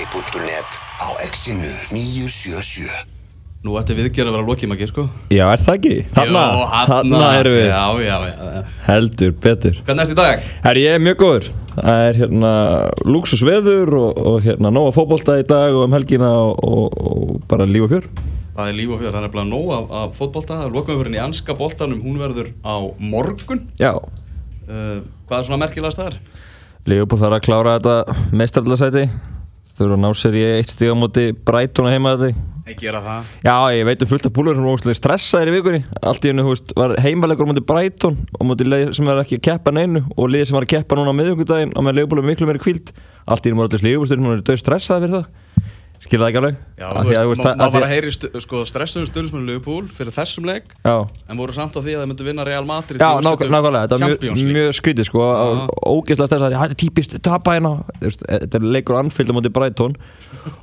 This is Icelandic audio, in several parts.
fótbolti.net á exinu 977 Nú ætti viðgerð að vera lokið maður, sko. Já, er það ekki? Þarna, Jó, þarna. erum við. Já, já, já Heldur, betur. Hvernig erst í dag? Herri, ég er mjög góður? Það er hérna luxusveður og, og hérna nóga fótbolta í dag og um helgina og, og, og bara líf og fjör. Það er líf og fjör, það er bara nóg af, af fótbolta. Það er lokaumfyrin í anska boltanum, hún verður á morgun. Já, uh, Hvað er svona merkilegast það er? Leopold þarf að klára þetta meistarallasæti Eru að ná sér í eitt stíg á móti Brighton að heima þetta Ekki gera það. Já, ég veit um fullt af búlur sem var óslega stressaðir í vikunni. Allt í hennu, þú veist, var heimalegur á móti Brighton og móti leið sem var ekki að keppa neinu og liðið sem var að keppa núna á miðjöngudaginn og með er miklu meiri kvíld Allt í hennu var allir Leopold, hún er döð stressaði fyrir það Skilða það ekki alveg? Já, Af þú að, veist, það- maður var að- að heyri sko, stressum stundismennu Liverpool fyrir þessum leik Já, en voru samt á því að það myndu vinna Real Madrid Já, nákvæmlega, þetta var Champions mjög, mjög skrítið sko, ógeðslega þess að þetta er típist, tapa hérna veist, þetta er leikur á móti Brighton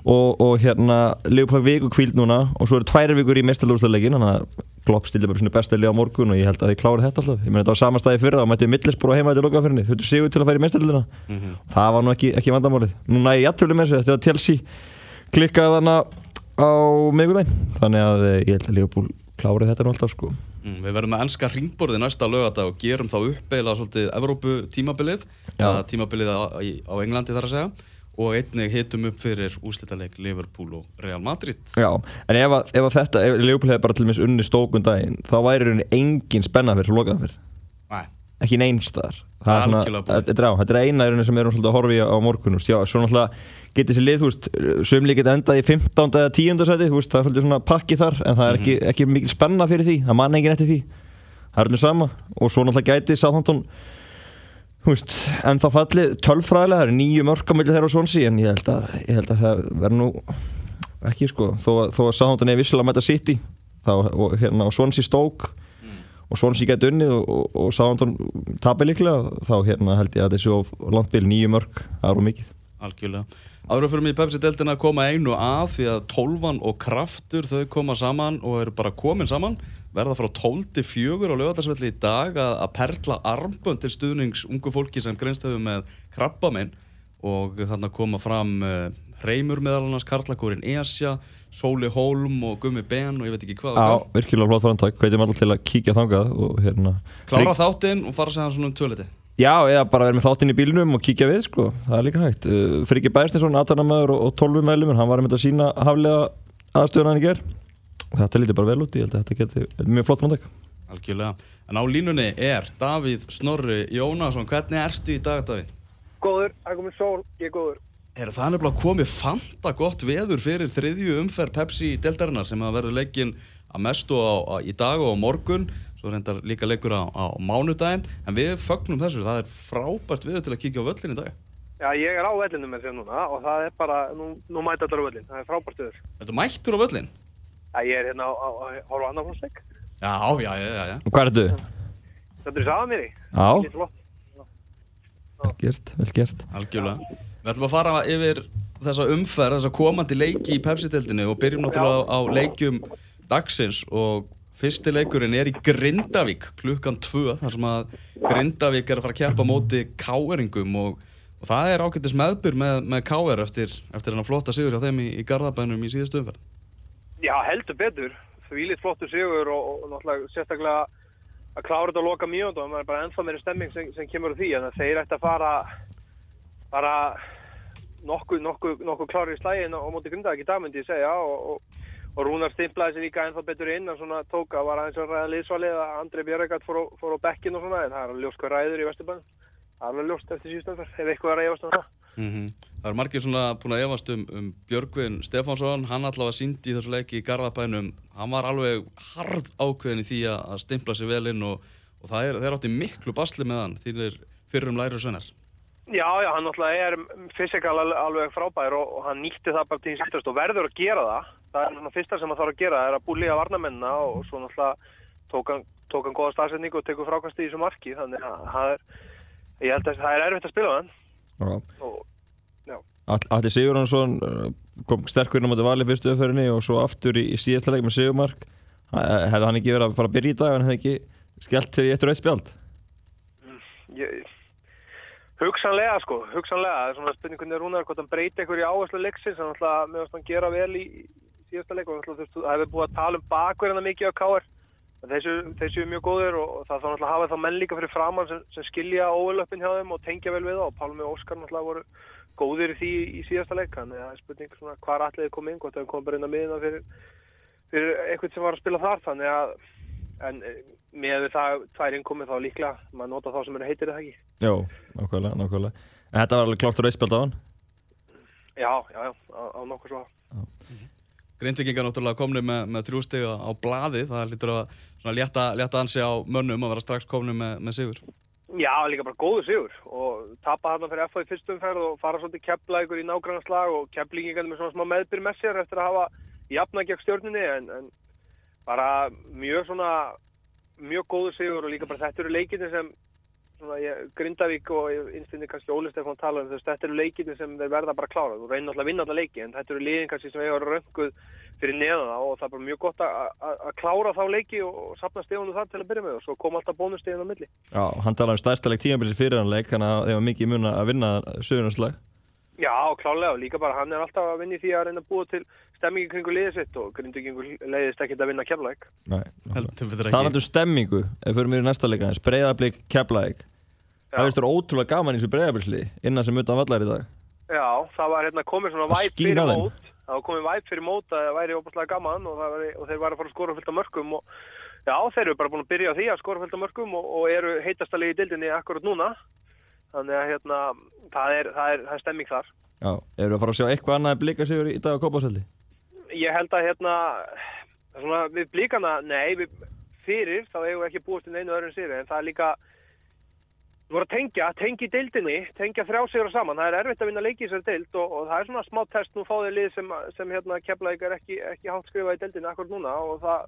og, og hérna Leopold viku kvíld núna og svo eru tværi vikur í mestalúrslaleikin þannig að Klopp stildi bara sinu besta lið á morgun og ég held að þið klári þetta alltaf. Ég meina þetta var sama staði fyrra og mætti Middlesbrough heima þetta lokafyrinni þau eru sigur til að færa í mestalúrsluna Mhm. það var nú ekki, ekki vandamálið. Núna er ég jættöfli með þessu þegar Chelsea klikkaði þarna á miðgudaginn þannig að eh, ég held að Leopold klári þetta nú alltaf sko. Mm, við verðum með ennska ringborði næsta lögadag og gerum þá uppeila svolítið Evrópu tímabilið. Tímabilið á, á Englandi þar að segja. Og einnig hitum upp fyrir úslitaleg Liverpool og Real Madrid. Já, en ef, að, ef að þetta, ef Leopold hefði bara til minns unni stókun daginn, þá væri rauninni engin spenna fyrir svo lokaðanferð, Nei, ekki. Það búið. þetta er á, þetta eina í rauninni sem við erum svolítið að horfa í á morgun, þú veist, já, svo náttúrulega getið sér lið, veist, sömli geta endað í 15. eða 10. seti, veist, það er svolítið svona pakki þar, en það er ekki, Mhm. ekki mikil spenna fyrir því, það man engin eftir því, það er alveg sama, og svo náttúrulega þú veist, en þá fallið tölfræðilega, það eru nýju mörkamöldi þeirra á svonsi, en ég held að, ég held að það verður nú ekki sko, þó þó að Southampton er vissilega að mæta City þá, og hérna á Swansea Og Swansea geti unnið og, og, og Southampton tapir líklega þá hérna held ég að þessu of langt bil nýju mörg er of mikið. Algjörlega. Áður fyrir mig í Pepsi-deltina að koma einu að því að tólfan og kraftur þau koma saman og eru bara komin saman. Verða frá 12 til 4 á lögadagsvelli í dag að, að perla armbönd til stuðnings ungu fólki sem greinst hefur með krabbaminn og þannig að koma fram uh, Reymur meðal annars, Karlakórin Esja Sóli Hólm og Gummi Ben og ég veit ekki hvað Já, hvað. virkilega flott framtak, hvetjum alltaf til að kíkja þangað og hérna Klára þáttinn og fara að segja svona um tvöliti Já, eða bara vera með þáttinn í bílnum og kíkja við sko, það er líka hægt uh, Friki Bærstinsson, aðtænamæður og, og 12 meðlumur hann var með að sína haflega aðstöðuna hann í ger og þetta lítur bara vel út, ég held að þetta geti þetta er mjög flott framtak Algjörlega. En á línunni er Davíð Snorri Jónasson. Hvernig ertu í dag, Davíð? Góður, það er er. Er það nefnilega komið fanta gott veður fyrir þriðju umferð Pepsi í deltarinnar sem að verður leikin að mestu á, á, í dag og á morgun svo reyndar líka leikur á, á mánudaginn en við fögnum þessu, það er frábært veður til að kíkja á völlin í dag Já, ég er á vellinu með sér núna og það er bara, nú, nú mæta allar á vellin, það er frábært stöður. Þetta mættur á völlin? Já, ég er hérna á, á, á, á annarflósleik. Já, já, já, já, já. Og hvað ertu? Þetta er sáða mér í. Já, vel gert, vel gert algjörlega Við ætlum að fara yfir þessa umferð, þessa komandi leiki í Pepsi-deltinu og byrjum náttúrulega á, á leikjum dagsins og fyrsti leikurinn er í Grindavík klukkan 2 þar sem að Grindavík er að fara að keppa á móti káeringum og, og það er ágættis meðbyr með, með káer eftir, eftir hennar flotta sigur hjá þeim í, í Garðabænum í síðustu umferð. Já, heldur betur. Því lít flottur sigur og, og náttúrulega sérstaklega að klára þetta að loka mjög og það er bara ennþá meiri stemming sem, sem kemur úr því en þeir ætti að fara bara nokkuð nokku, nokku klári í slægin á móti Grindavík í dag myndi ég segja og, og, og Rúnar stimplaði sér líka ennþá betur inn en svona tók að var aðeins að ræða liðsvalið að Andrei Björgat fór, á- fór á bekkin og svona en það er ljóst hvað ræður í Vesturbæn það er ljóst eftir síðustöndar ef eitthvað er að efast um það. Mm Það er margir svona búin að efast um, um Björgvin Stefánsson, hann allavega síndi í þessu leiki í Garðabænum, hann var alveg harð ákveðin í því að, stimpla sér vel inn og, og það er, þeir átti miklu basli með hann, þínir fyrrum læri svennar. Já, já, hann náttúrulega er fysikal alveg frábær og, hann nýtti það bara til hins ytterst og verður að gera það. Það er svona fyrsta sem hann þarf að gera, það er að búliða varnamennina og svo náttúrulega tók hann, tók hann góða stafsetningu og tekur frákast í þessu marki. Þannig að það er, ég held að það er erfitt að spila hann. Já. Allir Sigurðansson uh, kom sterkur inn á móti valið fyrstu öðferðinni og svo aftur í, í síðasta leik með Sigurmark hefði hann ekki verið að fara að byrja í dag en hefði ekki skellt sér í eitt og eitt spjald ég, Hugsanlega sko, hugsanlega, það er svona spurning hvernig Rúnar hvort hann breyti í áherslu leiksins, hann ætla með að gera vel í, síðasta leik og ætla, þú veist, það hefur búið að tala um bakverðina mikið á KR, þessu, þessu er mjög góður og það þá náttúrulega hafa þá menn líka fyrir framann sem, sem skilja óvelöppin hjá þeim og tengja vel við það og Pálmi og Óskar náttúrulega voru góðir í því í síðasta leik, þannig að það er spurning svona hvar allir kom inn, hvort það kom bara inn á miðina fyrir, fyrir eitthvað sem var að spila þar, þannig að en með það tvær innkomið þá líklega, maður nota þá sem eru heitir það ekki. Já, nákvæmlega, nákvæmlega En þetta var alveg klárt að rauðspjald á hann Já, já, já, á, á nokkuð svo. Grindvikingar náttúrulega komni með, með þrjú stig á, blaði, það lítur að svona létta, létta ansi á mönnum að vera strax komni með, með sigur. Já, líka bara góður sigur og tapa hann fyrir FA í fyrstum ferð og fara svolítið kepla ykkur í nágrannslag og keplingingarnir með svona smá meðbyr með sér eftir að hafa jafna gegn stjórninni en, en bara mjög svona mjög góður sigur og líka bara þetta eru leikinni sem svona, ég, Grindavík og innstinni kannski Óli Stefán tala um þess þetta eru leikinni sem þeir verða bara að klára. Þú reynir alltaf að vinna alla leiki en þetta eru liðin kannski sem hefur rönguð fyrir neðan og það er bara mjög gott að, að, að klára þá leiki og, og sapna stegunum þar til að byrja með og svo kom alltaf bónustegin á milli. Já, hann talaði um stærstaleg tímabilis fyrir hann leik þannig að það var mikið mun að vinna sögurnarslag Já, klálega og líka bara hann er alltaf að vinna í því að reyna að búa til stemmingi kringu liðið sitt og Grindavíkingur leiðist ekkert að vinna keflæk er um stemmingu, ef fyrir mér í næsta leika hans Breiðablík, Keflæk Það veist þér ótrúlega gaman í þessu breiðablíksli innan sem utan vallar í dag? Já, það var hérna komið svona væp fyrir þeim. mót. Það var komið væp fyrir mót að það væri óbúslega gaman og, það væri, og þeir væri að fara að skora fullt af mörgum og já, þeir eru bara búin að byrja á því að skora fullt af mörgum og, og eru heitastalegi í dildinni akkurat núna. Þannig að hérna, það er, það er, það er stemming þar. Já, eru að fara að sjá eitthvað annað blika sigur í dag á Kópásöldi? Ég held að hérna svona, við blíkana, nei við, fyrir þá eigum við ekki búist inn einu öðrum sýri en það er líka þú voru að tengja, tengja í deildinni tengja þrjá sigur saman, það er erfitt að vinna leiki í þessari deild og, og það er svona smá test nú fáðið lið sem, sem hérna keflaðið er ekki, ekki hátt skrifað í deildinni akkur núna og það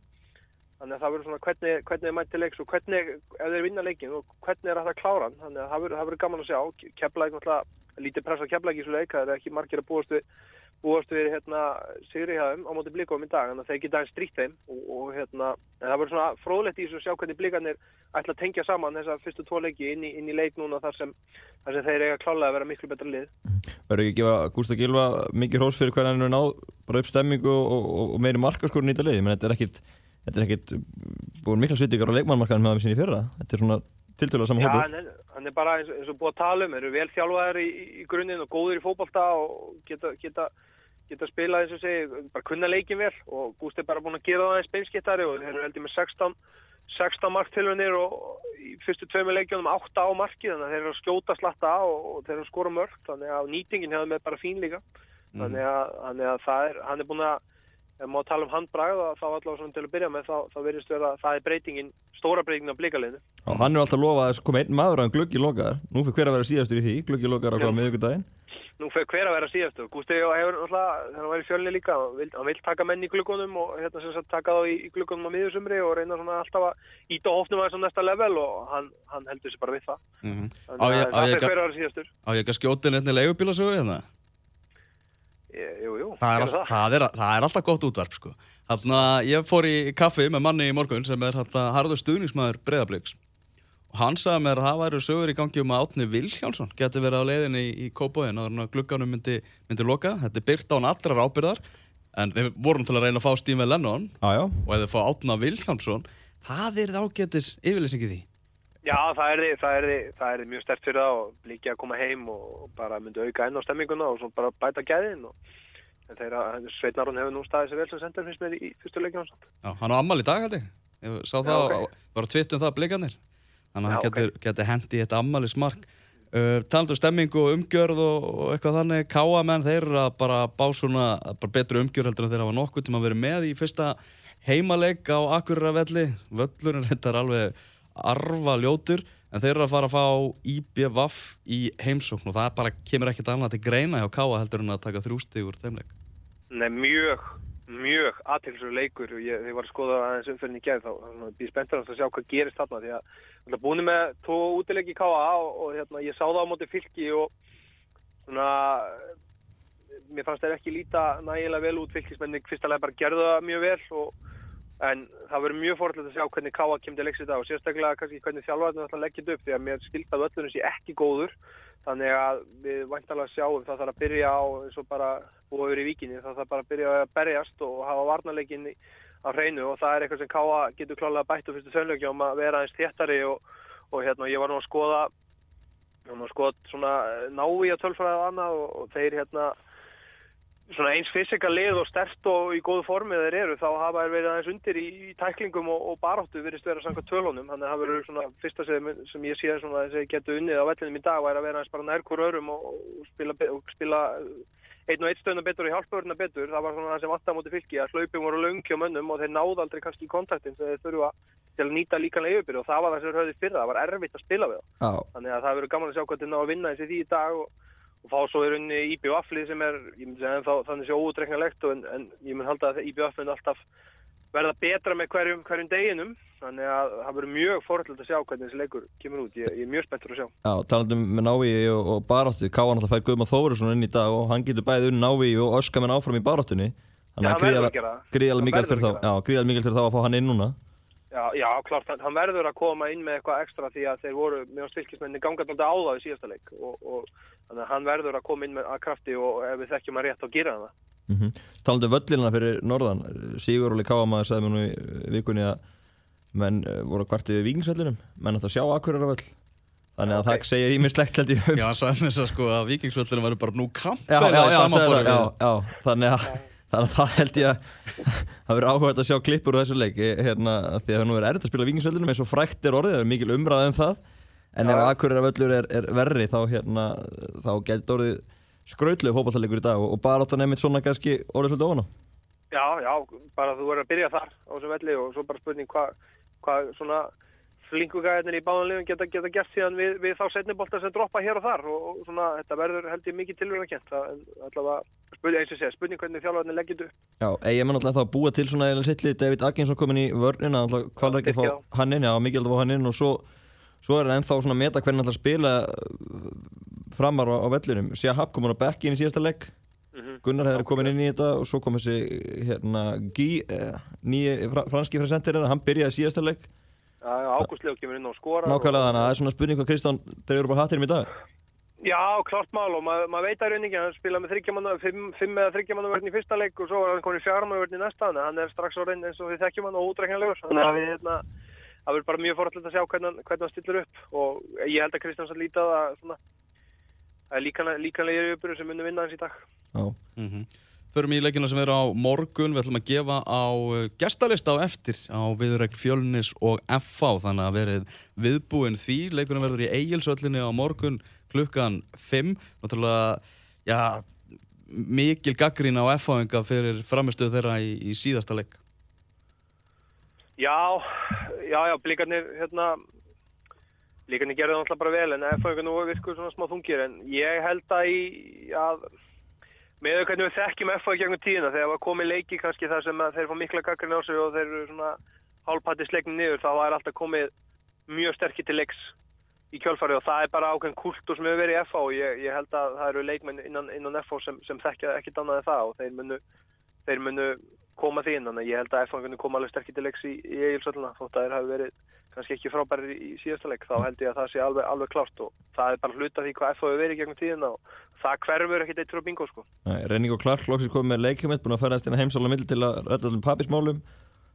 þannig að það verður svona hvernig, hvernig er mætt til leiks og hvernig, ef þeir vinna leikin og hvernig er þetta að klára hann, þannig að það verður, gaman að sjá. Keflaðið náttúrulega lítið press á keflaðið í þessu leik, það er ekki margir að búast við búast við hérna sigri hjá þeim á móti blikum í dag, en þeir geta einn stríkt þeim og, og hérna, það verður svona fróðlegt í þessu að sjá hvernig blikarnir ætla að tengja saman þessa fyrstu tvo leiki inn í, inn í leik núna þar sem, þar sem þeir eiga klálega að vera miklu betra lið. Verður ekki að gefa Gústa Gilva mikið hrós fyrir hvernig hann er náð bara upp stemmingu og, og, og meiri markaskorun í þetta liði, menn þetta er ekkit þetta er ekkit búin mikla svittingar á leikmannmarkaðum með það sinni í fyrra, þetta er svona tiltölulega saman hópur. hann er, hann er bara eins, eins og búið að tala um, eru vel þjálfaðir í, í grunninn og góðir í fótbolta og geta, geta, geta spilað eins og segi, bara kunna leikin vel og Gústi er bara búin að gera það eins beinskittari og þeir eru heldur með 16, 16 marktilvunir og í fyrstu tveimu leikjónum 8 á marki þannig að þeir eru að skjóta slatta og, og þeir eru að skora mörg þannig að nýtingin hefur með bara fín líka. Þannig, að, þannig að það er, hann er búin að ef maður tala um handbragð þá allavega svona til að byrja með þá, þá verðist vera að það er breytingin stóra breytingin á blíkaliðinu Og hann er alltaf lofað að koma einn maður nú fyrir hver að vera síðastu Gústi hefur náttúrulega, þegar hann var í fjölni líka hann vil, hann vil taka menn í gluggunum og hérna sem sagt taka þá í, í gluggunum á miðjusumri og reyna svona alltaf að íta hófnum aðeins á næsta level og hann, hann heldur sér bara við það Mhm. Á þannig að það ekki- hver að vera síðastur Á ég ekki að skjóta inn einni leigubílasögu hérna? Jú, jú, Það er, all, það, er, það er alltaf gott útvarp sko. Þannig að ég fór í kaffi með manni í morgun sem er hérna harður stuðningsmaður breyðabliks og hann sagði mér að það væri sögur í gangi um að Átni Vilhjánsson geti verið á leiðinni í, í Kópóin og glugganum myndi, myndi loka þetta er byrkt á hann allrar ábyrðar en þeir vorum til að reyna að fá Steve Lennon Já, já. og ef þeir fá Átna Vilhjánsson það er ágætis yfirlýsingi því Já, það er, það, er, það er mjög stert fyrir það og líka að koma heim og bara myndi auka enn á stemminguna og svo bara bæta gæðin og en þeirra, Sveitnarón hefur nú staðið sér vel sem sendur finnst mér í fyrstu leikjum Já, hann á ammal í dag held ég Ég sá það, ok. okay. var að tvittum það blikarnir Þannig að Já, hann ok. getur, getur hendi í þetta ammali smark uh, Talandu um stemmingu og umgjörð og, og eitthvað þannig Káamenn, þeir eru að bara bá svona bara betri umgjörð heldur en þeir hafa nokkuð til að vera með í fyrsta heimaleik á Akureyravelli Völlurinn þetta er alveg arfa ljótur en þeir eru að fara að fá IBVF í heimsókn og það bara kemur ekkert annað til greina hjá Káa heldur en að taka þrjústi úr þeim leik. Nei, mjög, mjög aðtilsur leikur og ég, ég var að skoða aðeins umferðin í gerð þá býð spenntur að sjá hvað gerist þarna því að það er búin með tvo útileiki í KA og, og hérna, ég sá það á móti fylki og svona mér fannst þeir ekki líta nægilega vel út fylkismenni fyrstalega bara gerðu það mjög vel og, en það verður mjög fórhaldið að sjá hvernig KA kemur til leiks í dag og sérstaklega kannski hvernig þjálfarnir ætla að leggja þetta upp því að mér skilta völlunum sé ekki góður þannig að við væntalega sjáum það þarf að byrja á eins og bara yfir í víkinni, það þarf bara að byrja að berjast og hafa varnarleikin á hreinu og það er eitthvað sem Káa getur klálega bætt á fyrstu sönnleikjum að vera eins þéttari og, og hérna ég var nú að skoða ég var nú að skoða svona eh, tölfræða og annað og, og þeir hérna svona eins fysikal lið og stert og í góðu formi þeir eru þá hafa þeir verið aðeins undir í, í tæklingum og, og baráttu virðist vera samkvæmt tölunum. Þannig að það verður svona fyrsta sem, sem ég sé að ég getu unnið á vellinum í dag væri að vera aðeins bara nær hver örum og, og spila, og spila einn og einn stöðna betur og hjálpaurna betur. Það var svona það sem á móti fylki að hlaupum voru löngi á mönnum og þeir náðu aldrei kannski í kontaktin sem þeir þurfa til að nýta líkanlega yfirbyrð og það var það sem þeir höfðu fyrra, það var erfitt að spila við Já, þannig að það verður gaman að sjá hvað þeir ná að vinna þessi því í dag og, og fá svo í rauninni IBF-lið sem er, ég myndi segja ennþá þannig sé óutreiknalegt en, en ég myndi halda að IBF mun alltaf verða betra með hverjum, hverjum deginum. Þannig að það verður mjög forhaldilegt að sjá hvernig þessi leikur kemur út, ég, ég er mjög spenntur að sjá. Já talandum með Návi og, og baráttu Káan alltaf fær Guðma Þórisson inn í dag og hann getur bæði unni Návi og öska menn áfram í hann verður að þá gríðalega mikilvægt fyrir þá að fá hann inn núna Já, já, klárt, hann- verður að koma inn með eitthvað ekstra því að þeir voru, meðan styrkismenni gangað náttúrulega á það í síðasta leik og, og þannig að hann verður að koma inn með að krafti og ef við þekkjum að rétt þá gera það. mm -hmm. Talandum völlina fyrir norðan Sigur Óli Káamaður sagði mér nú í vikunni að menn eh, voru að kvarti við vikingsvellinum menn að sjá Akureyra völl Þannig að Ok. það segir ímislegt held ég um Já, hann sagði mér þess að sko að vikingsvöllinu verður bara nú já, kampera já, í já, samanborið það, já, já, þannig að Þannig að það held ég að það verður áhugað að sjá klippur úr þessu leik. Hérna, af því að það nú er erfitt að spila vikingsvöllunum eins og frækt er orðið, það er mikil umræða um það. En Já. ef Akureyra völlur er, er verri þá, hérna, þá getur orðið skrautlega fótballtalegur í dag og, og bara átt að nefnit svona kannski orðið svolítið ofan á. Já, já, bara þú verður að byrja þar á þessum velli og svo bara spurning hvað hva svona flinkugæðinir í báðanlegum geta, geta gert síðan við, við þá setnibolta sem droppa hér og þar og, og svona þetta verður held ég mikið tilvægna kent allavega, spurning, eins og segja, spurning hvernig þjálfarnir leggir upp. Já, ég menn alltaf að búa til svona eða sittli David Atkinson komin í vörnina alltaf hvað er ekki að fá hann inn, já, mikið að fá hann inn og svo, svo er hann ennþá svona að meta hvernig alltaf spila uh, framar á, á vellinum. Sjahab komur á bekki inn í síðasta legg. Mhm. Gunnar hefur komin inn í þetta og svo kom þessi hérna Guy, eh, nýji fra, franski Ágústlegu kemur inn og skora nákvæmlega þannig að það er svona spurning hvað Kristján dregur bara hattinum í dag. Já, klárt mál og maður mað veit að rauningi hann spila með fimm, fimm eða þryggjamanna í fyrsta leik og svo er hann komin í fjármanna í næsta þannig að hann er strax orðinn eins og við þekkjum hann og útreiknarlegur þannig að við hérna það verður bara mjög forhaldilegt að sjá hvernig, hann- hvernig hann stillir upp og ég held að Kristjáns að líta það svona það er líkanlega, líkanlega yfirbyrður sem munum vinna hans í dag. Já, mm Förum í leikina sem eru á morgun. Við ætlum að gefa á uh, gestalista á eftir á viðræk fjölnis og FH þannig að verið viðbúin því. Leikunum verður í eigilsvöllinni á morgun klukkan 5 Náttúrulega, já mikil gaggrín á FH-inga fyrir framistöðu þeirra í, í síðasta leik. Já, já, já, blikarnir hérna blikarnir gerðu það náttúrulega bara vel en F-fæðingar nú virkuð svona smá þungir en ég held að í að með hvernig við þekkjum F-fæðingar gegnum tíðina þegar var komið leiki kannski þar sem þeir fá mikla gaggrin á sig og þeir eru svona hálpatti slegni niður þá er alltaf komið mjög sterkir til leiks í kjölfari og það er bara ákveðin kultur sem hefur verið í FH og ég, ég held að það eru leikmenn innan, innan FH sem, sem þekkja ekkit annað en það og þeir munu, þeir munu koma því inn, þannig að ég held að F-fanginu koma alveg sterkir til leiks í, í eigilsvölduna þótt að þeir hafi verið kannski ekki frábæri í síðasta leik, þá held ég að það sé alveg, alveg klárt og það er bara hluta því hvað F hafi verið gegnum tíðina og það hverfur ekkit eitt frá bingo sko. Nei, Renning og Clark loksins komið með leikjumitt búin að ferðast inn að heimsála mill til að rætta allir pappismálum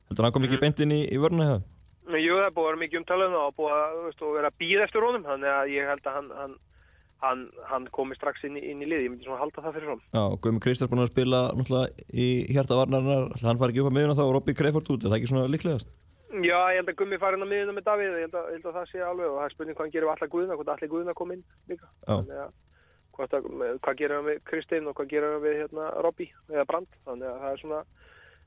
heldur hann kom ekki beint inn í, í vörna Men Jú, það búið að vera mikið umtalað og búið að, vera býða eftir honum þannig að ég held að hann, hann, hann, hann komi strax inn, í- inn í liði, ég myndi svona halda það fyrir fram. Já, Guðmund Kristjáns búin að spila náttúrulega í hjarta varnarinnar hann fari ekki upp á miðuna þá og Robby Kreifort út er það ekki svona líklegast? Já, ég held að Gummi fari inn á miðuna með Davíð, ég held að, ég held að það sé alveg og það er spurning hvað hann gerir við allar Guðuna, hvort allir Guðuna kom inn líka. Að, hvort að, með- hvað gerir hann við Kristinn og hvað gerir hann við hérna, Robby eða Brand, þannig að það er svona,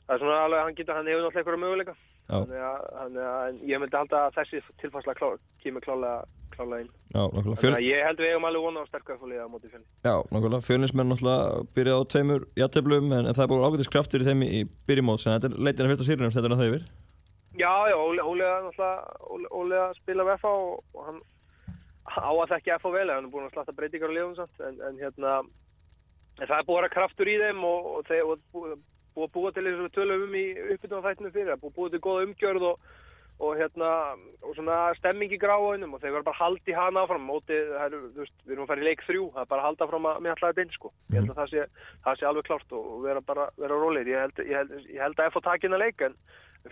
það er svona alveg, hann getur, hann hefur náttúrulega einhverja möguleika. Þannig að, þannig að ég myndi halda að þessi tilfærsla klá, kemur klálega, klálega inn. Þannig að ég held við eigum alveg vona á sterkar fólkið á móti fjölni. Já, nákvæmlega Fjölinsmenn náttúrulega byrjaði á tveimur játtöflum en, það er búin ágætis kraftur í þeim í, í byrjumót en þetta er leitin að fyrsta sýrunum stendur hann það yfir Já, já, að náttúrulega, að spila við FH og, og hann á að þekki FH vel, hann er búin að slatta breytingar á liðum samt, en, en hérna, en það er búin að kraftur í þeim og, og þeir og búið búið að búa til þessu tölum um í uppbytun á þættinu fyrir, búið að búa til góða umgjörð og, og hérna, og svona stemming í gráunum og þeir verður bara haldi hana áfram. Mótið, það eru, þú veist, við erum að fara í leik þrjú það er bara að halda áfram að með allavega inn, sko. Ég held að það sé, það sé alveg klárt og vera bara, vera rólir, ég held, ég held, ég held að F á takina leik en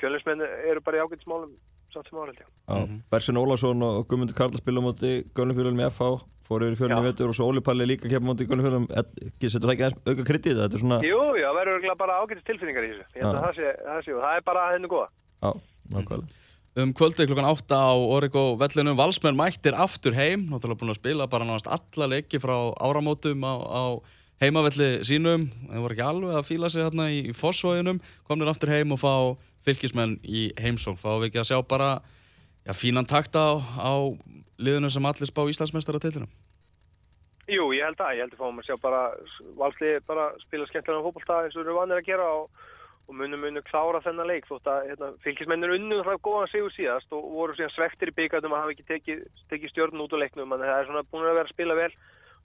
fjölinsmenn eru bara í ágætismálum samt sem áhald, já. Já, Bersin Ólafsson og Guðmundur Karl spila á móti Gölnfjölum í FH, fór yfir fjölunum í Já. vetur og svo Óli Palli líka kemur móti Gölnfjölum ekki setur það ekki aðeins auka kredit þetta er svona, Jú, já, það verður bara ágætis tilfinningar í þessu, ég held að það sé, það sé, og það er bara henni góða. já, nákvæmlega. Um kvöldið klukkan 8 á Origo vellinum Valsmenn mættir aftur heim Náttúrulega búin að spila bara náðast alla leiki frá áramótum á, á heimavelli sínum. Þeir voru ekki alveg að fíla sig hérna í, í Fossvóðinum Komnir aftur heim og fá fylgismenn í heimsókn. Fá við ekki að sjá bara já, fínan takta á, á liðinu sem allir spá Íslandsmeistar á teilinum Jú, ég held að, ég held að fáum að sjá bara valsli bara spila skemmtilega fótbolta eins og við erum vanir að gera og, og munum munum klára þennan leik þótt að hérna, fylgismennir unnu það góðan sigur síðast og voru síðan svektir í byggandum að hafa ekki tekið, tekið stjórn út úr leiknum en það er svona búin að vera að spila vel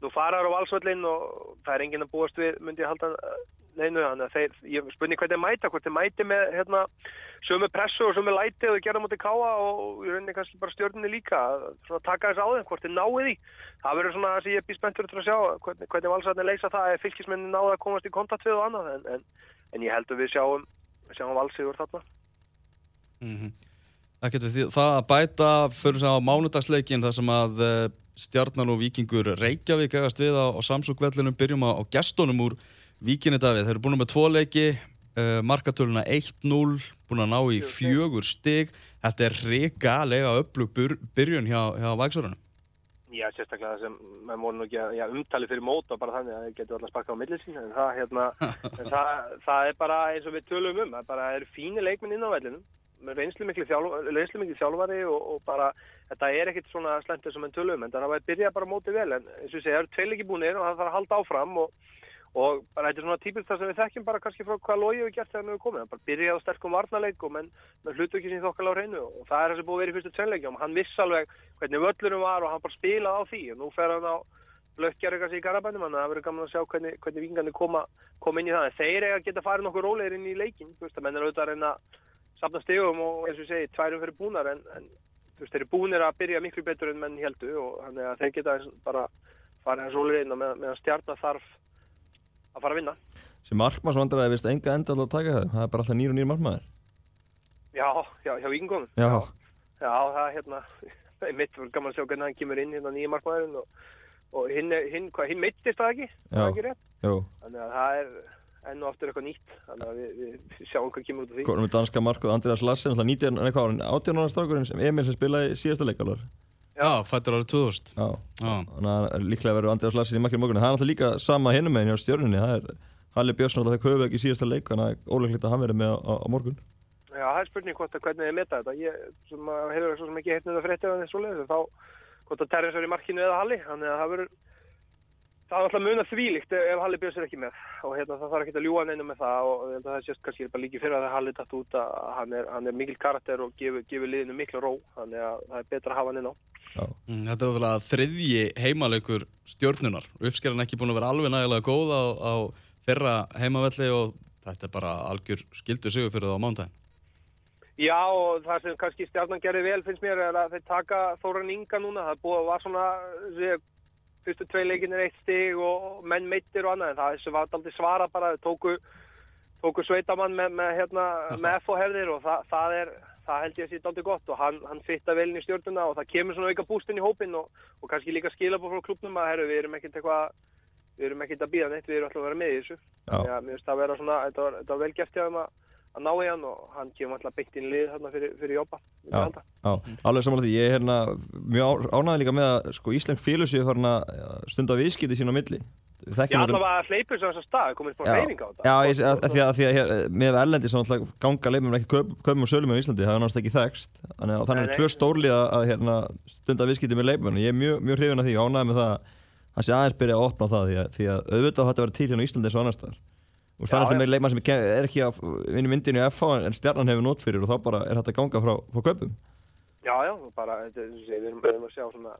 nú faraður á valsvöllin og það er enginn að búast við, myndi ég halda eh, neinu, þannig að þeir, ég spurning hvað þeir mæta hvort þeir mæti með hérna sömu pressu og sömu læti og þeir gera mútið káa og í rauninni kannski bara stjórninni líka. Að svona taka þess á þeim, hvort þeir náið því. Það verður svona það sem ég er býð spenntur til að sjá hvernig, hvernig valsarnir leysa það ef fylgismennin náða að komast í kontakt við og annað. En, en, en ég held að við sjáum, sjáum valsigur þarna. Mm Það getur því, það að bæta fyrir sig á mánudagsleikin þar sem að uh, stjarnan og vikingur Reykjavík egast við á, á Samsung-vellinum byrjum á, á gestunum úr Víkinni Davíð. Þeir eru búin með tvo leiki, uh, markatöluna 1-0, búin að ná í fjögur stig. Þetta er regalega byr, byrjun hjá, hjá Væksorunum. Já, sérstaklega það sem maður voru nú ekki að já, umtali fyrir móta bara þannig að þeir getur alltaf sparkað á millir sín en það, hérna, það, það er bara eins og við tölum um, það er bara það fínir leikminn inn á vellinum reynslu miklu þjálfari og, og bara þetta er ekkit svona slentur sem við tölum um en það að byrja bara mótið vel. En eins og segja, það eru tveil ekki búinir og það þarf að halda áfram og, og bara þetta er svona típist það sem við þekkjum bara kannski frá hvað logi við gert þegar við komum, bara byrja á sterkum varnarleik og menn með hlutu ekki sín þokkala á hreinu og það er það sem búið í fyrstu tvenleikjum hann viss alveg hvernig völlurum var og hann bara spilaði á því. Og nú fer hann á sér í garabænum þannig að það verður gaman að sjá hvernig, hvernig vingarnir koma, koma inn í það. En þeir eiga að geta farið nokkuð rólegir inn í leikin þú veist að menn er auðvitað að reyna að safna stegum og eins og ég segi tværum fyrir búnar en, en þú veist þeir eru búnir að byrja miklu betur en menn heldu og þannig að þeir geta bara farið hans rólegir inn og með, meðan stjarnar þarf að fara að vinna. Sem markmanns vandræði vist enga enda alltaf að taka það. Það er bara alltaf nýr og nýr markmaður. Já, já, hjá vikingunum já, Já, það er hérna, mitt fyrir gaman að sjá hvernig hann kemur inn hérna nýja markmaðurinn og, og hinn, hinn, hvað, hinn meittist það ekki, það er ekki rétt. jú. Þannig að það er enn og aftur eitthvað nýtt, þannig að við, við sjáum hvað kemur út af því. konum með danska markuð Andreas Lassen alltaf 19, nei hvað var hann, 18 ára strákurinn sem Emil sem spilaði í síðasta leik alvar Já, fættur árið 2000. já, þannig að líklega verður Andreas Lassen í makkinu morgunni það er alltaf líka sama hinnum meginn hjá stjörnunni. Það er Halli Björnsson alltaf þegar höfu ekki í síðasta leik þannig að óleiklegt að hann verði með á, á, á morgun. Já, það er spurning hvort að hvernig þið meta þetta. Ég sem að hefur svo sem ekki heitt með það er Halli, þannig að alltaf þvílíkt ef Halli Björns er ekki með og hérna það þarf ekki að ljúa neina með það og ég held að það sést kannski bara líki fyrir að Halli dætt út að hann er, hann er mikil karakter og gefur, gefur liðinu miklu ró þannig að það er betra að hafa hann inn á. Mm, Þetta er náttúrulega þriðji heimaleikur stjórnunar. Uppskerran ekki búin að vera alveg nægilega góð á, á fyrra heimavelli og þetta er bara algjör skildu sigur fyrir það á mándaginn. Já og það sem kannski stjarnan gerði vel finnst mér er að þeir taka Þóran Inga núna, það búið að var svona fyrstu tvei leikinir eitt stig og menn meittir og annað en það þessu var aldrei svara bara, tóku, tóku sveitamann með, með, hérna, með F og herðir og það, það er það held ég að sé aldrei gott og hann, hann fitta vel inn í stjórnuna og það kemur svona auka bústinn í hópin og, og kannski líka skila frá klubnum að herru við erum ekkert eitthvað við erum ekkert að býða neitt, við erum alltaf að vera með í þessu Já. Að mér finnst það að vera svona, þetta var, þetta var vel gert hjá þeim að, að ná í hann og hann kemur alltaf byggt inn í lið þarna fyrir, fyrir jobba Já. Já, alveg samanlega því, ég er hérna mjög ánægði líka með að sko, Íslensk félagsíð er farin að ja, stunda viðskipti sín á milli. Já, þekkjum þetta- allavega að hleypur sem þess að stað, komið smá Já, reyning á þetta. Já ég, að, að því að, því að hér, með Erlendi sem alltaf ganga leifum ekki kaup, kaupum og sölum í Íslandi, það er náttúrulega ekki þekst þannig að Nei, er tvö stórlið að, að hérna, stunda viðskipti með leifum ég er mjög, mjög hrifin af því, ánægði með það að það sé aðeins byrja að opna á það því að, því að auðvitað á þetta að vera til hérna á Íslandi eins og annars staðar og það er alltaf með leifmann sem er ekki að vinna myndinu í FH en stjarnan hefur nót fyrir og þá bara er þetta ganga frá, frá kaupum. Já, já, og bara, við erum, að sjá svona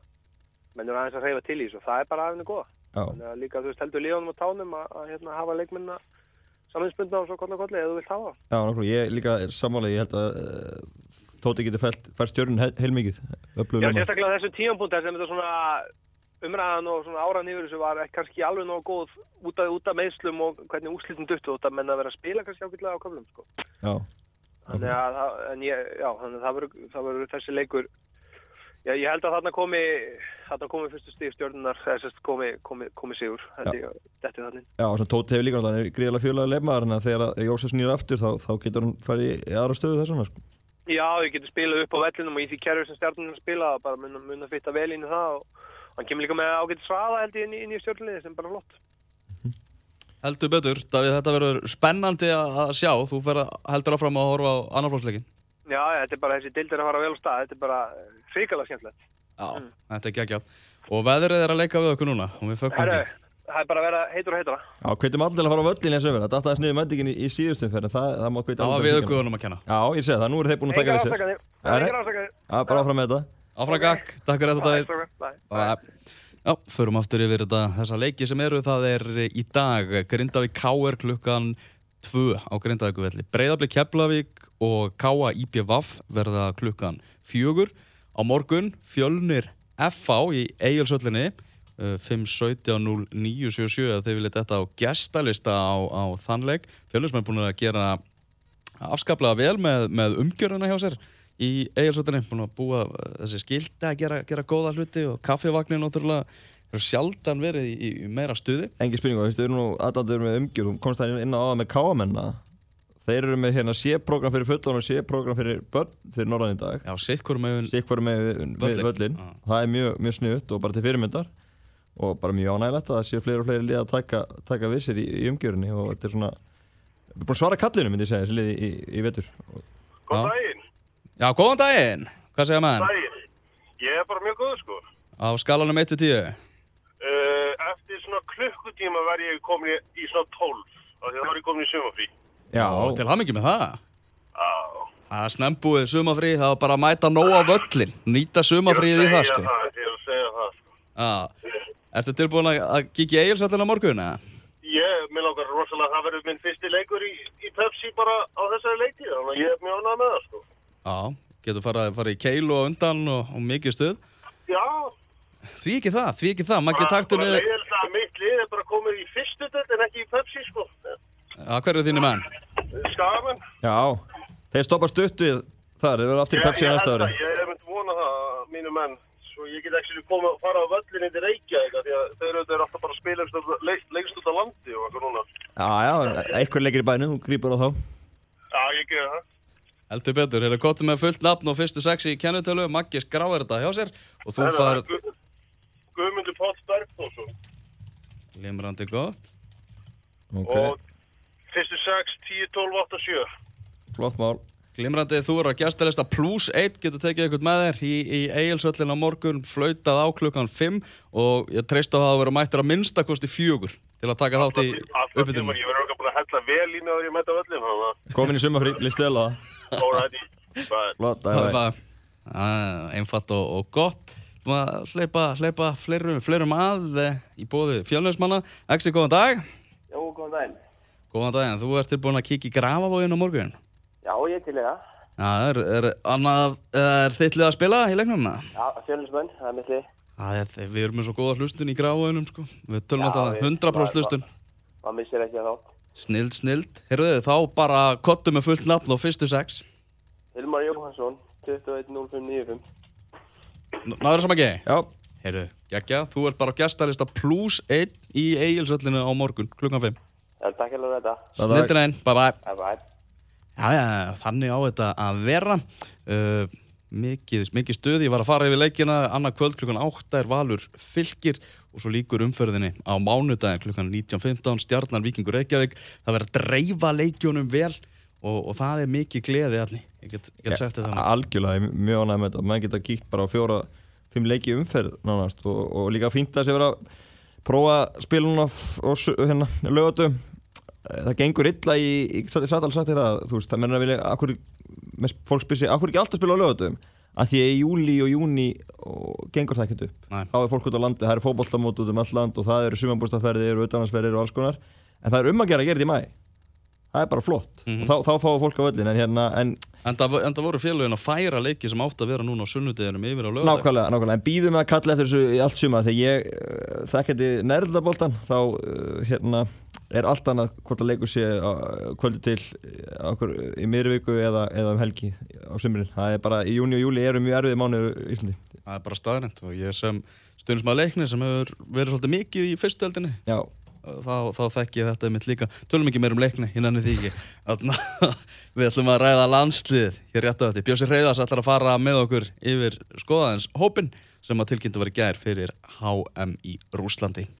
mennur aðeins að reyfa til í þessu og það er bara aðeins þannig að líka, þú veist, heldur liðanum á tánum að, að hérna, hafa leikmennina saminspundna og svo kolla kolli eða þú vilt hafa. Já nákvæmlega, ég líka er sammála, ég held að uh, Tóti getur fært, stjörnun heil, heilmikið Já, sérstaklega á þessum tíampunkt sem þetta svona umræðan og svona áran yfir þessu var kannski alveg nógu góð út af, út af meðslum og hvernig úrslitum duttu út af menn að vera að spila kannski ákveðlega á köflum sko. Já, Þannig að, en ég, já, þannig að það verður, þessi leikur Já, ég held að þarna komi þarna komi fyrstu stíð stjórnunar sérst komi, komi, komi sigur held ég, þetta er þannig já og svona Tóti hefur líka er gríðarlega fjölaði leifmaður en þegar Jósef snýr aftur þá, þá getur hann farið í, aðra stöðu þessuna sko. Já, ég getur spilað upp á vellinum og í því kerfi sem stjórnunum spila bara mun að fitta vel inn í það og hann kemur líka með ágætt sraða held ég inn í, inn í stjórnuliði sem bara flott. Heldur betur, Davíð, þetta verður spennandi að að sjá. Þú fer að heldur áfram að horfa á annarflóksleikin. Já, já, þetta er bara þessi dildir að fara vel á stað þetta er bara hrikalega skemmtilegt. Já, þetta er geggjað. Og veðrið er að leika við okkur núna og við fögnum Herru, því. það er bara að vera heitur og heitara. Já, hvetjum allir að fara á völlin eins og verið Það dattaðist niður mændingin í, í síðustum fyrir það, það má hvetja Það var við guðunum að kenna. Já, ég segi það, nú eru þeir búin að taka við sér áfram gakk, takk fyrir þetta Davíð. Já, förum aftur yfir þetta, þessa leiki sem eru, það er í dag Grindavík KR klukkan 2 á Grindavíkuvelli. Breiðablik Keflavík og K.A. IPVAF verða klukkan 4. Á morgun fjölnir FH í Egilsöllinni uh, 5-17-0-9-7-7 ef þið viljið þetta á gestalista á, á þannleik. Fjölnir sem er búin að gera afskaplega vel með, með umgjörðuna hjá sér í Egilsvöldinni, búin að búa uh, þessi skildi að gera, gera góða hluti og kaffivagnin náttúrulega hefur sjaldan verið í, í meira stuði. Engi spurning, þú veist, við erum nú aðdándur með umgjörð Þú komst það inn á aða með káamenna Þeir eru með hérna sé-program fyrir fullon og sé-program fyrir börn fyrir norðan í dag. Já, sitt hverjum með með völlin Já. Það er mjög, mjög snuðt og bara til fyrirmyndar. Og bara mjög ánægilegt að það séu fleiri og fleiri lið að taka, taka við sér í, í umgjörðinni og þetta er svona við erum búin að svara kallinu myndi ég segja þessi lið í, í, í vetur. Góð daginn, Já, góðan daginn, hvað segja maður? daginn. Ég er bara mjög góð sko. Á skalanum 1-10 Uh, eftir svona klukkutíma verð ég komin í, í svona 12. Af því að þá er ég komin í sumafrí. Já, Og til hamingi með það Já. Það er snembúið sumafrí, það var bara að mæta nóg á völlin Nýta sumafríð í það sko Það, ég er að segja það sko. Já, ertu tilbúin að, að kíkja í Egilsvöllin á morgun eða? Ég, mér langar rosalega að það verður minn fyrsti leikur í, í Pepsi bara á þessari leiki. Þannig að ég er mjög ánægð með það sko. Já, getur farið fara í keilu og undan og, og mikið stuð Já. Því ekki það, því ekki það, maður getur taktu Bara niður leiðilegt að mitt lið er bara komið í fyrstu delt en ekki í Pepsi sko. Já, hver eru þínu menn? Skamenn. já Þeir stoppa stutt við þar, þeir verður aftur í Pepsi á næsta ári Ég er myndi vona það, mínu menn Svo ég get ekki komið að fara á völlin inn til Reykjavík af Því að þeir eru alltaf bara að spila lengst út á landi og eitthvað núna Já, já, eitthvað leikir í bænum, þú grýpur á þá Já, ég ger það Heldur betur, er það gott með fullt nafn og fyrstu sexi í kennutölu, Maggi skráir þetta hjá sér og þú far Gu- Guðmundur Páll Bergþórsson. Limrandi gott. Ok, Og fyrstu 6, 10, 12, 8, 7 flott mál. Glimrandi, þú eru að gæstalista plus 1 getur tekið eitthvað með þér í, í Egilsvöllin á morgun, flautað á klukkan 5 og ég treyst á það að vera mættur að minnstakosti fjögur til að taka þátt í Alltaf tíma, uppbytunum. ég verður okkar búin að hella vel í mig að ég mæta völlin Komin í sumafrí, listu vel á það. að, alrighty Flott, einfalt og, og gott Þú maður að hleypa, fleirum, fleirum að eh, í bóði fjölnöðsmanna Exi, góðan dag Jó, góðan daginn. Góðan dag, þú ert tilbúin að kíkja í grafavógin á morgun Já, ég er til það. Já, er, er, annað, er þitt lið að spila í leiknum? eða? Já, fjölusmenn, það er mitt lið. Það er, við erum með svo góða hlustun í grafavóginum sko. Við tölum alltaf við- 100% hlustun Maður missir ekki að þátt. Snild, snild. Herruðu, þá bara kottum með fullt nafn á fyrstu sex. Hilmar Jóhansson, 210595. N- Náður sem að geði? Já, Herru, geggja, þú ert bara á gestalista plus 1 í Egilsöllinu á morgun, klukkan 5 Já, takk hérlega þetta. Snildin einn, bye bye Bye bye. Já, já, þannig á þetta að vera. Uh, mikið, mikið stuð, ég var að fara yfir leikina. Annað kvöld klukkan 8 er Valur fylgir og svo líkur umferðinni á mánudagin klukkan 19.15 Stjarnar Víkingur Reykjavík. Það verður að dreifa leikjónum vel og, og það er mikið gleði aðni, ég get, get sagt þetta þannig algjörlega, mjög ánægð með þetta. Maður geta kíkt bara á fjóra, fimm leiki í umferð nánast og, og líka fínt að sé vera að prófa spilun og, hérna, lögatum það gengur illa í, í ég satt alveg sagt þér að þú veist, það menna að vilja akkur, fólk spyrir sig, akkur ekki alltaf spila á lögatum að því að í júli og júni gengur það ekkert upp. Nei. þá er fólk út á landi, það eru fótboltamót út um all land og það eru sumambústaferðir og utanansferðir og alls konar. En það er um að gera að gera þetta í mæ það er bara flott. Mhm. og þá, þá fáum fólk á völlin en hérna, en En það, en það voru félagin að færa leiki sem átt að vera núna á sunnudeginum yfir á lögadag nákvæmlega, nákvæmlega. En býðum við að kalla eftir þessu í allt suma þegar ég uh, þekkjandi næröldaboltan þá uh, hérna er allt annað hvort að leikur sé uh, kvöldi til uh, okkur í miðri viku eða, eða um helgi á sumrin? Það er bara, í júni og júli eru mjög erfið mánuður í Íslandi. Það er bara staðrænt og ég sem stundismæð leikni sem hefur verið svolítið mikið í fyrstueldinni já, þá, þá þekki ég þetta mitt líka. Tölum ekki meir um leikni, ég nenni því ekki. Við ætlum að ræða landslið hér rétt á þetta, Bjósi Hreyðars ætlar að fara með okkur yfir skoðaðins hópin sem að tilkynntu var í gær fyrir HM í Rúslandi